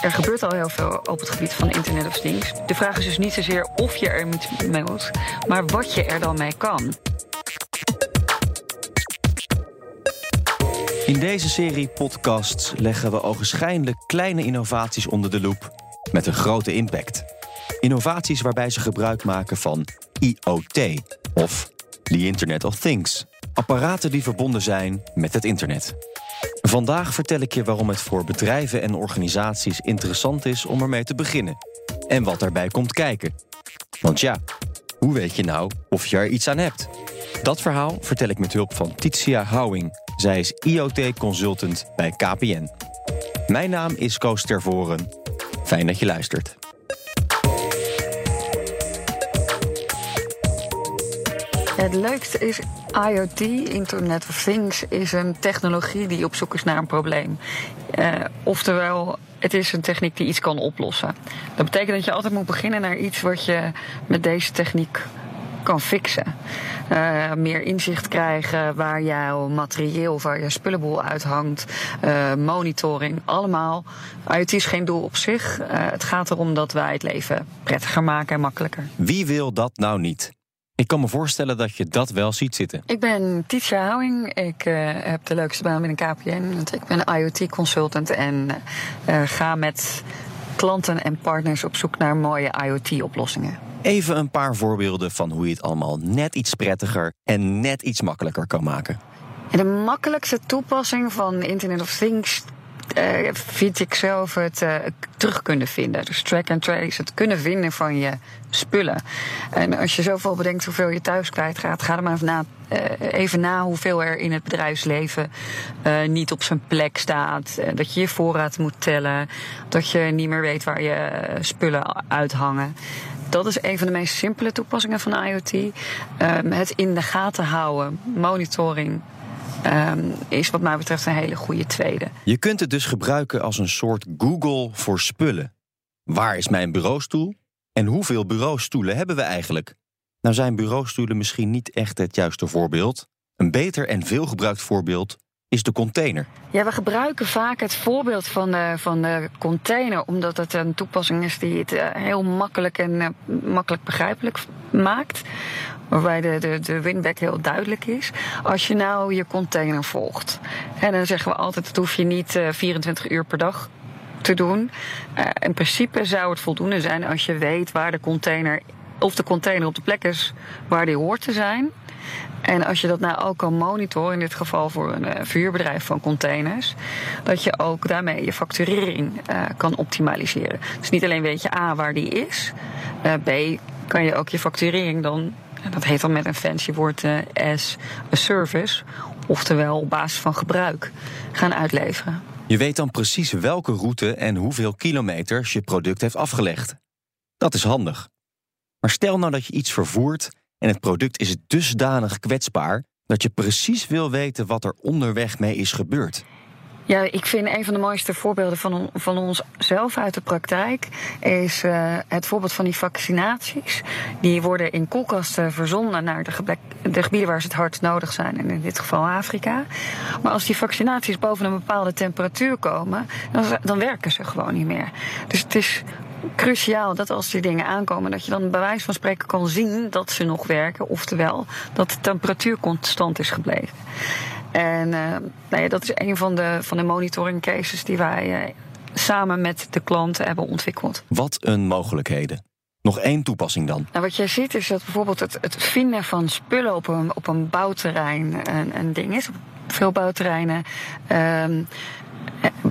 er gebeurt al heel veel op het gebied van Internet of Things. De vraag is dus niet zozeer of je er mee moet, maar wat je er dan mee kan. In deze serie podcasts leggen we ogenschijnlijk kleine innovaties onder de loep met een grote impact. Innovaties waarbij ze gebruik maken van IoT of the Internet of Things. Apparaten die verbonden zijn met het internet. Vandaag vertel ik je waarom het voor bedrijven en organisaties interessant is om ermee te beginnen. En wat daarbij komt kijken. Want ja, hoe weet je nou of je er iets aan hebt? Dat verhaal vertel ik met hulp van Titia Houwing. Zij is IoT-consultant bij KPN. Mijn naam is Koos Tervoren. Fijn dat je luistert. Het leukste is IoT, Internet of Things, is een technologie die op zoek is naar een probleem. Uh, oftewel, het is een techniek die iets kan oplossen. Dat betekent dat je altijd moet beginnen naar iets wat je met deze techniek kan fixen. Uh, meer inzicht krijgen waar jouw materieel, waar je spullenboel uithangt, uh, monitoring, allemaal. IoT is geen doel op zich. Het gaat erom dat wij het leven prettiger maken en makkelijker. Wie wil dat nou niet? Ik kan me voorstellen dat je dat wel ziet zitten. Ik ben Titia Houwing. Ik uh, heb de leukste baan binnen KPN. Want ik ben IoT-consultant en uh, ga met klanten en partners op zoek naar mooie IoT-oplossingen. Even een paar voorbeelden van hoe je het allemaal net iets prettiger en net iets makkelijker kan maken. En de makkelijkste toepassing van Internet of Things uh, vind ik zelf het uh, terug kunnen vinden. Dus track and trace, het kunnen vinden van je spullen. En als je zoveel bedenkt hoeveel je thuis kwijtgaat, ga er maar even na, uh, even na hoeveel er in het bedrijfsleven niet op zijn plek staat. dat je je voorraad moet tellen. Dat je niet meer weet waar je spullen uithangen. Dat is een van de meest simpele toepassingen van IoT. Um, het in de gaten houden, monitoring, Um, is wat mij betreft een hele goede tweede. Je kunt het dus gebruiken als een soort Google voor spullen. Waar is mijn bureaustoel? En hoeveel bureaustoelen hebben we eigenlijk? Nou zijn bureaustoelen misschien niet echt het juiste voorbeeld. Een beter en veelgebruikt voorbeeld is de container. Ja, we gebruiken vaak het voorbeeld van de, van de container, omdat het een toepassing is die het heel makkelijk en uh, makkelijk begrijpelijk maakt. Waarbij de, de, de winback heel duidelijk is. Als je nou je container volgt. En dan zeggen we altijd, dat hoef je niet uh, 24 uur per dag te doen. In principe zou het voldoende zijn als je weet waar de container, of de container op de plek is waar die hoort te zijn. En als je dat nou ook kan monitoren, in dit geval voor een uh, verhuurbedrijf van containers, dat je ook daarmee je facturering uh, kan optimaliseren. Dus niet alleen weet je A waar die is, uh, B kan je ook je facturering dan, dat heet dan met een fancy woord as a service, oftewel op basis van gebruik, gaan uitleveren. Je weet dan precies welke route en hoeveel kilometers je product heeft afgelegd. Dat is handig. Maar stel nou dat je iets vervoert en het product is dusdanig kwetsbaar dat je precies wil weten wat er onderweg mee is gebeurd. Ja, ik vind een van de mooiste voorbeelden van, van ons zelf uit de praktijk is uh, het voorbeeld van die vaccinaties. Die worden in koelkasten verzonden naar de gebieden waar ze het hardst nodig zijn, en in dit geval Afrika. Maar als die vaccinaties boven een bepaalde temperatuur komen, dan, dan werken ze gewoon niet meer. Dus het is cruciaal dat als die dingen aankomen, dat je dan bij wijze van spreken kan zien dat ze nog werken. Oftewel, dat de temperatuur constant is gebleven. En uh, nou ja, dat is een van de, van de monitoring cases die wij uh, samen met de klanten hebben ontwikkeld. Wat een mogelijkheden. Nog één toepassing dan. Nou, wat jij ziet is dat bijvoorbeeld het, het vinden van spullen op een, op een bouwterrein een, een ding is. Op veel bouwterreinen. Um,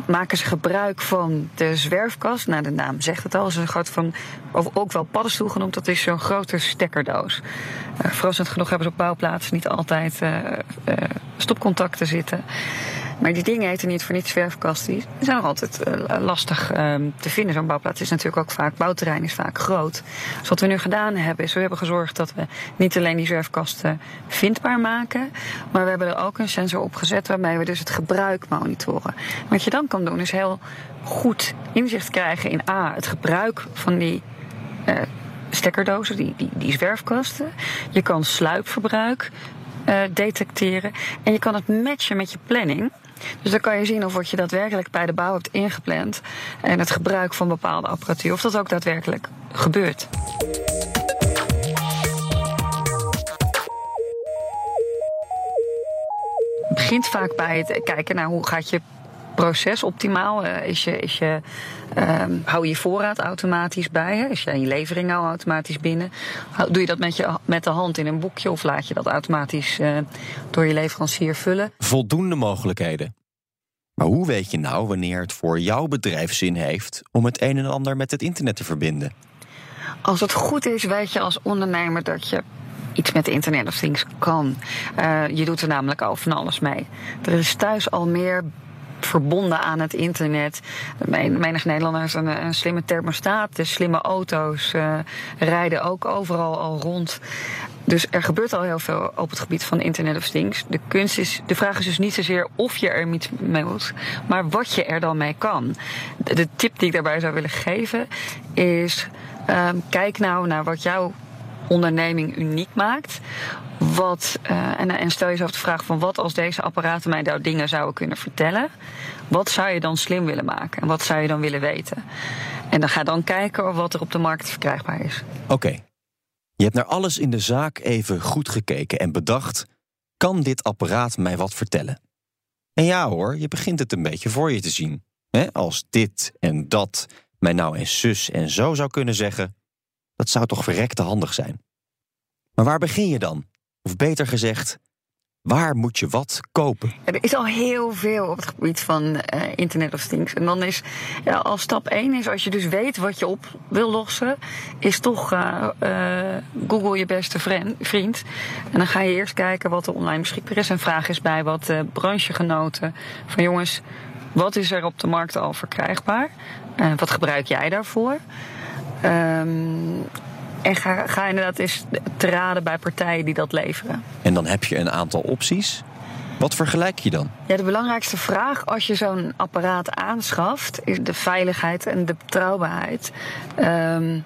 maken ze gebruik van de zwerfkast. Nou, de naam zegt het al. Is een groot van, of ook wel paddenstoel genoemd. Dat is zo'n grote stekkerdoos. Uh, verrassend genoeg hebben ze op bouwplaatsen niet altijd uh, uh, stopcontacten zitten. Maar die dingen heten niet voor niets zwerfkasten. Die zijn nog altijd uh, lastig uh, te vinden. Zo'n bouwplaats is natuurlijk ook vaak, bouwterrein is vaak groot. Dus wat we nu gedaan hebben, is we hebben gezorgd dat we niet alleen die zwerfkasten vindbaar maken, maar we hebben er ook een sensor op gezet waarmee we dus het gebruik monitoren. Wat je dan kan doen, is heel goed inzicht krijgen in A, het gebruik van die uh, stekkerdozen, die, die, die zwerfkasten. Je kan sluipverbruik uh, detecteren. En je kan het matchen met je planning. Dus dan kan je zien of wat je daadwerkelijk bij de bouw hebt ingepland en het gebruik van bepaalde apparatuur, of dat ook daadwerkelijk gebeurt. Begint vaak bij het kijken naar hoe gaat je proces optimaal? Uh, is je, is je, um, hou je voorraad automatisch bij? Hè? Is je, je levering al automatisch binnen? Doe je dat met, je, met de hand in een boekje of laat je dat automatisch uh, door je leverancier vullen? Voldoende mogelijkheden. Maar hoe weet je nou wanneer het voor jouw bedrijf zin heeft om het een en ander met het internet te verbinden? Als het goed is, weet je als ondernemer dat je iets met Internet of Things kan. Uh, je doet er namelijk al van alles mee. Er is thuis al meer verbonden aan het internet. Menig Nederlanders een, een slimme thermostaat, de slimme auto's uh, rijden ook overal al rond. Dus er gebeurt al heel veel op het gebied van Internet of Things. De kunst is, de vraag is dus niet zozeer of je er iets mee moet, maar wat je er dan mee kan. De, tip die ik daarbij zou willen geven is: um, kijk nou naar wat jouw onderneming uniek maakt. Wat, uh, en, en, stel jezelf de vraag van wat als deze apparaten mij nou dingen zouden kunnen vertellen. Wat zou je dan slim willen maken? En wat zou je dan willen weten? En dan ga dan kijken wat er op de markt verkrijgbaar is. Oké. Je hebt naar alles in de zaak even goed gekeken en bedacht: kan dit apparaat mij wat vertellen? En ja hoor, je begint het een beetje voor je te zien. Als dit en dat mij nou eens zus en zo zou kunnen zeggen, dat zou toch verrekte handig zijn. Maar waar begin je dan? Of beter gezegd, waar moet je wat kopen? Er is al heel veel op het gebied van uh, Internet of Things. En dan is ja, als stap 1 is, als je dus weet wat je op wil lossen, is toch uh, uh, Google je beste vriend. En dan ga je eerst kijken wat er online beschikbaar is. En vraag eens bij wat branchegenoten van jongens, wat is er op de markt al verkrijgbaar? wat gebruik jij daarvoor? Um, en ga, ga inderdaad eens te raden bij partijen die dat leveren. En dan heb je een aantal opties. Wat vergelijk je dan? Ja, de belangrijkste vraag als je zo'n apparaat aanschaft is de veiligheid en de betrouwbaarheid. Um,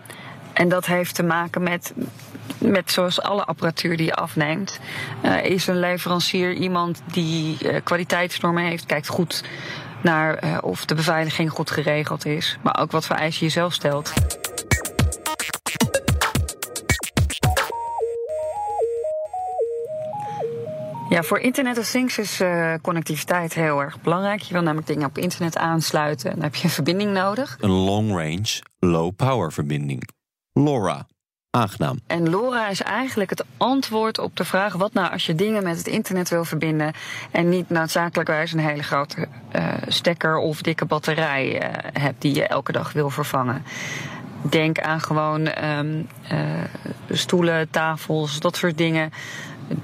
en dat heeft te maken met, met zoals alle apparatuur die je afneemt. Uh, is een leverancier iemand die uh, kwaliteitsnormen heeft, kijkt goed naar uh, of de beveiliging goed geregeld is, maar ook wat voor eisen je zelf stelt. Ja, voor Internet of Things is uh, connectiviteit heel erg belangrijk. Je wil namelijk dingen op internet aansluiten en dan heb je een verbinding nodig. Een long range, low power verbinding. LoRa. Aangenaam. En LoRa is eigenlijk het antwoord op de vraag: wat nou als je dingen met het internet wil verbinden en niet noodzakelijkwijs een hele grote uh, stekker of dikke batterij uh, hebt die je elke dag wil vervangen? Denk aan gewoon um, stoelen, tafels, dat soort dingen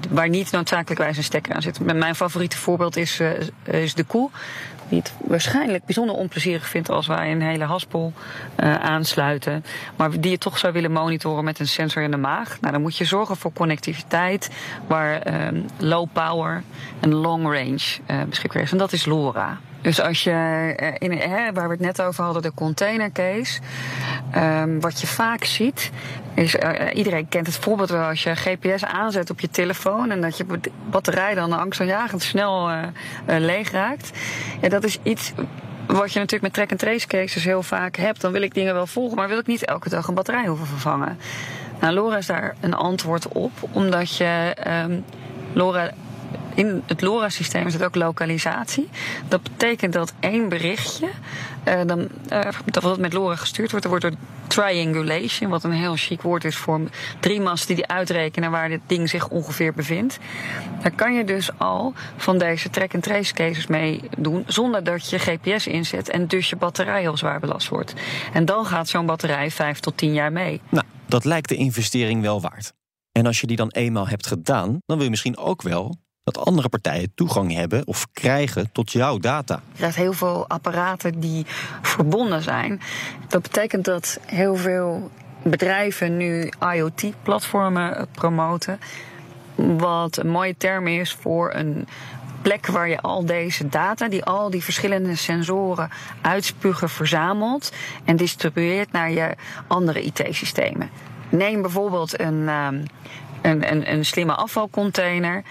waar niet noodzakelijkwijs een stekker aan zit. Mijn favoriete voorbeeld is, uh, is de koe. Die het waarschijnlijk bijzonder onplezierig vindt als wij een hele haspel uh, aansluiten. Maar die je toch zou willen monitoren met een sensor in de maag. Nou, dan moet je zorgen voor connectiviteit waar uh, low power en long range uh, beschikbaar is. En dat is LoRa. Dus als je, in, hè, waar we het net over hadden, de containercase. Um, wat je vaak ziet, is, uh, iedereen kent het voorbeeld wel als je GPS aanzet op je telefoon en dat je batterij dan angstaanjagend snel uh, leeg raakt. Ja, dat is iets wat je natuurlijk met track and trace cases heel vaak hebt. Dan wil ik dingen wel volgen, maar wil ik niet elke dag een batterij hoeven vervangen. Nou, LoRa is daar een antwoord op, omdat je um, LoRa in het LoRa-systeem zit ook lokalisatie. Dat betekent dat één berichtje, uh, dan, uh, dat wat met LoRa gestuurd wordt, er wordt door triangulation, wat een heel chic woord is voor drie masten die uitrekenen waar dit ding zich ongeveer bevindt. Daar kan je dus al van deze track-and-trace cases mee doen, zonder dat je GPS inzet en dus je batterij heel zwaar belast wordt. En dan gaat zo'n batterij vijf tot tien jaar mee. Nou, dat lijkt de investering wel waard. En als je die dan eenmaal hebt gedaan, dan wil je misschien ook wel dat andere partijen toegang hebben of krijgen tot jouw data. Er zijn heel veel apparaten die verbonden zijn. Dat betekent dat heel veel bedrijven nu IoT-platformen promoten. Wat een mooie term is voor een plek waar je al deze data, die al die verschillende sensoren uitspugen, verzamelt en distribueert naar je andere IT-systemen. Neem bijvoorbeeld ehm, een, een, een slimme afvalcontainer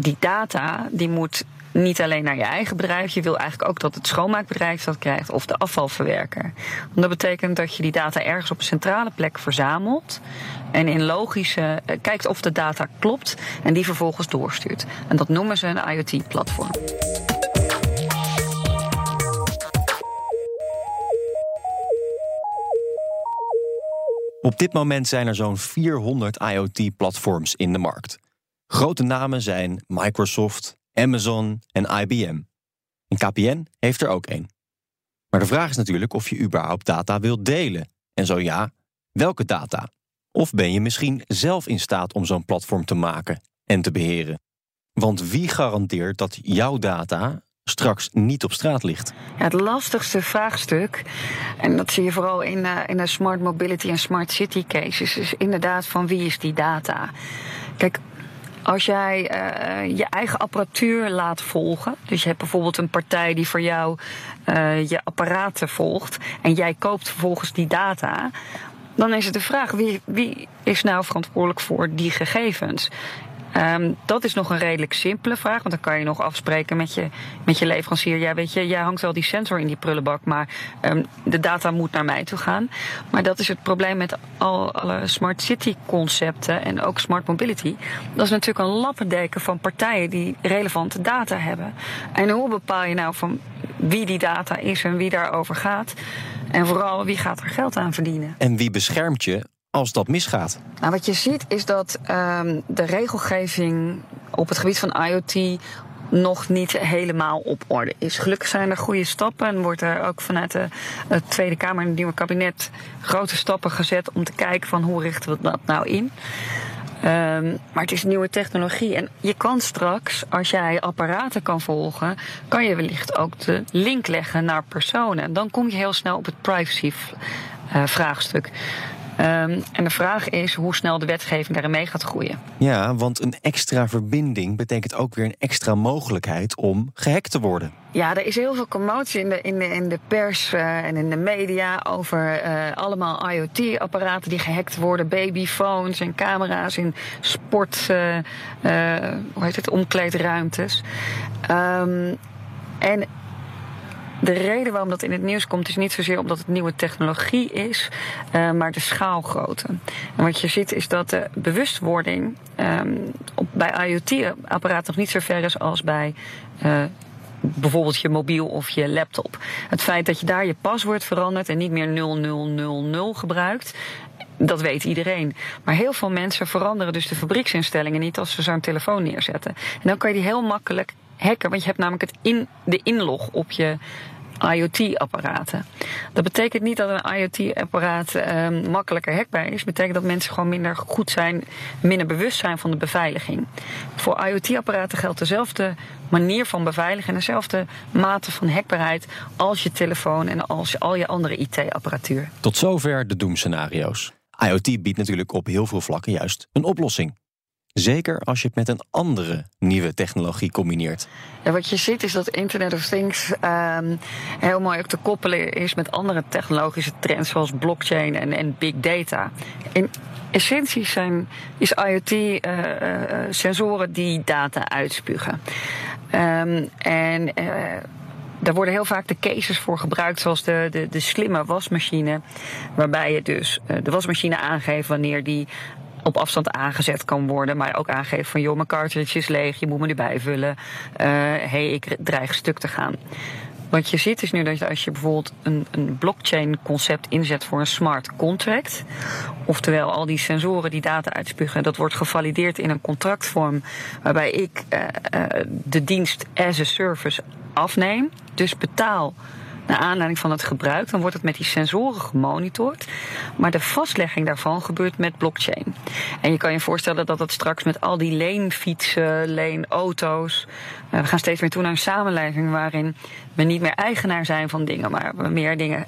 die data die moet niet alleen naar je eigen bedrijf. Je wil eigenlijk ook dat het schoonmaakbedrijf dat krijgt of de afvalverwerker. Want dat betekent dat je die data ergens op een centrale plek verzamelt. En in logische eh, kijkt of de data klopt en die vervolgens doorstuurt. En dat noemen ze een IoT-platform. Op dit moment zijn er zo'n 400 IoT-platforms in de markt. Grote namen zijn Microsoft, Amazon en IBM. En KPN heeft er ook één. Maar de vraag is natuurlijk of je überhaupt data wilt delen. En zo ja, welke data? Of ben je misschien zelf in staat om zo'n platform te maken en te beheren? Want wie garandeert dat jouw data straks niet op straat ligt? Het lastigste vraagstuk, en dat zie je vooral in, uh, in de smart mobility en smart city cases, is inderdaad van wie is die data? Kijk, als jij uh, je eigen apparatuur laat volgen, dus je hebt bijvoorbeeld een partij die voor jou uh, je apparaten volgt en jij koopt vervolgens die data, dan is het de vraag wie, wie is nou verantwoordelijk voor die gegevens? Um, dat is nog een redelijk simpele vraag, want dan kan je nog afspreken met je, met je leverancier. Ja, weet je, jij hangt wel die sensor in die prullenbak, maar um, de data moet naar mij toe gaan. Maar dat is het probleem met al, alle smart city concepten en ook smart mobility. Dat is natuurlijk een lappendeken van partijen die relevante data hebben. En hoe bepaal je nou van wie die data is en wie daarover gaat? En vooral wie gaat er geld aan verdienen? En wie beschermt je als dat misgaat? Nou, wat je ziet is dat um, de regelgeving op het gebied van IoT nog niet helemaal op orde is. Gelukkig zijn er goede stappen en wordt er ook vanuit de, de Tweede Kamer en het nieuwe kabinet grote stappen gezet om te kijken van hoe richten we dat nou in. Um, maar het is nieuwe technologie. En je kan straks, als jij apparaten kan volgen, kan je wellicht ook de link leggen naar personen. En dan kom je heel snel op het privacy uh, vraagstuk. Um, en de vraag is hoe snel de wetgeving daarin mee gaat groeien. Ja, want een extra verbinding betekent ook weer een extra mogelijkheid om gehackt te worden. Ja, er is heel veel commotie in de, in de, in de pers uh, en in de media over uh, allemaal IoT-apparaten die gehackt worden, babyphones en camera's in sport, uh, hoe heet het, omkleedruimtes. Um, en de reden waarom dat in het nieuws komt is niet zozeer omdat het nieuwe technologie is, uh, maar de schaalgrootte. En wat je ziet is dat de bewustwording um, op, bij IoT-apparaten nog niet zo ver is als bij uh, bijvoorbeeld je mobiel of je laptop. Het feit dat je daar je paswoord verandert en niet meer 0000 gebruikt, dat weet iedereen. Maar heel veel mensen veranderen dus de fabrieksinstellingen niet als ze zo'n telefoon neerzetten. En dan kan je die heel makkelijk hacken, want je hebt namelijk het in, de inlog op je IoT-apparaten. Dat betekent niet dat een IoT-apparaat um, makkelijker hackbaar is. Dat betekent dat mensen gewoon minder goed zijn, minder bewust zijn van de beveiliging. Voor IoT-apparaten geldt dezelfde manier van beveiligen en dezelfde mate van hackbaarheid als je telefoon en als al je andere IT-apparatuur. Tot zover de doemscenario's. IoT biedt natuurlijk op heel veel vlakken juist een oplossing. Zeker als je het met een andere nieuwe technologie combineert. Wat je ziet is dat Internet of Things um, heel mooi ook te koppelen is met andere technologische trends zoals blockchain en, en big data. In essentie zijn, is IoT uh, uh, sensoren die data uitspugen. Um, en daar worden heel vaak de cases voor gebruikt, zoals de, de, de slimme wasmachine. Waarbij je dus de wasmachine aangeeft wanneer die op afstand aangezet kan worden. Maar ook aangeeft van joh, mijn cartridge is leeg, je moet me nu bijvullen. Hé, uh, hey, ik dreig stuk te gaan. Wat je ziet is nu dat als je bijvoorbeeld een, een blockchain concept inzet voor een smart contract, oftewel al die sensoren die data uitspugen, dat wordt gevalideerd in een contractvorm waarbij ik uh, de dienst as a service afneem, dus betaal naar aanleiding van het gebruik. Dan wordt het met die sensoren gemonitord. Maar de vastlegging daarvan gebeurt met blockchain. En je kan je voorstellen dat dat straks met al die leenfietsen, leenauto's. Uh, we gaan steeds meer toe naar een samenleving waarin we niet meer eigenaar zijn van dingen, maar we meer dingen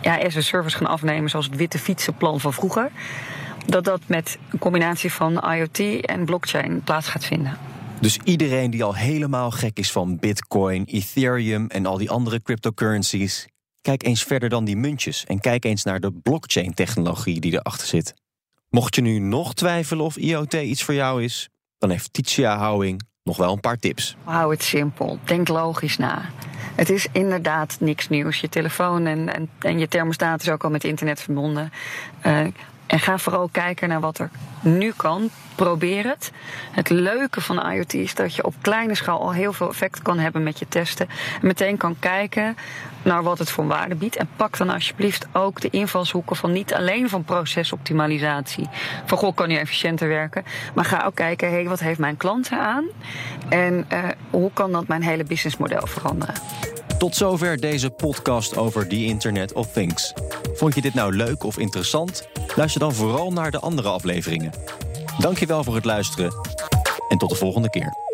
ja, as a service gaan afnemen, zoals het witte fietsenplan van vroeger. Dat dat met een combinatie van IoT en blockchain plaats gaat vinden. Dus iedereen die al helemaal gek is van Bitcoin, Ethereum en al die andere cryptocurrencies, kijk eens verder dan die muntjes en kijk eens naar de blockchain-technologie die erachter zit. Mocht je nu nog twijfelen of IoT iets voor jou is, dan heeft Titia Houwing nog wel een paar tips. Hou het simpel. Denk logisch na. Het is inderdaad niks nieuws. Je telefoon en, en, je thermostaat is ook al met internet verbonden. Uh, en ga vooral kijken naar wat er nu kan. Probeer het. Het leuke van IoT is dat je op kleine schaal al heel veel effect kan hebben met je testen. En meteen kan kijken naar wat het voor waarde biedt. En pak dan alsjeblieft ook de invalshoeken van niet alleen van procesoptimalisatie. Van goh, kan je efficiënter werken. Maar ga ook kijken, hé, wat heeft mijn klant eraan? En uh, hoe kan dat mijn hele businessmodel veranderen? Tot zover deze podcast over the Internet of Things. Vond je dit nou leuk of interessant? Luister dan vooral naar de andere afleveringen. Dankjewel voor het luisteren en tot de volgende keer.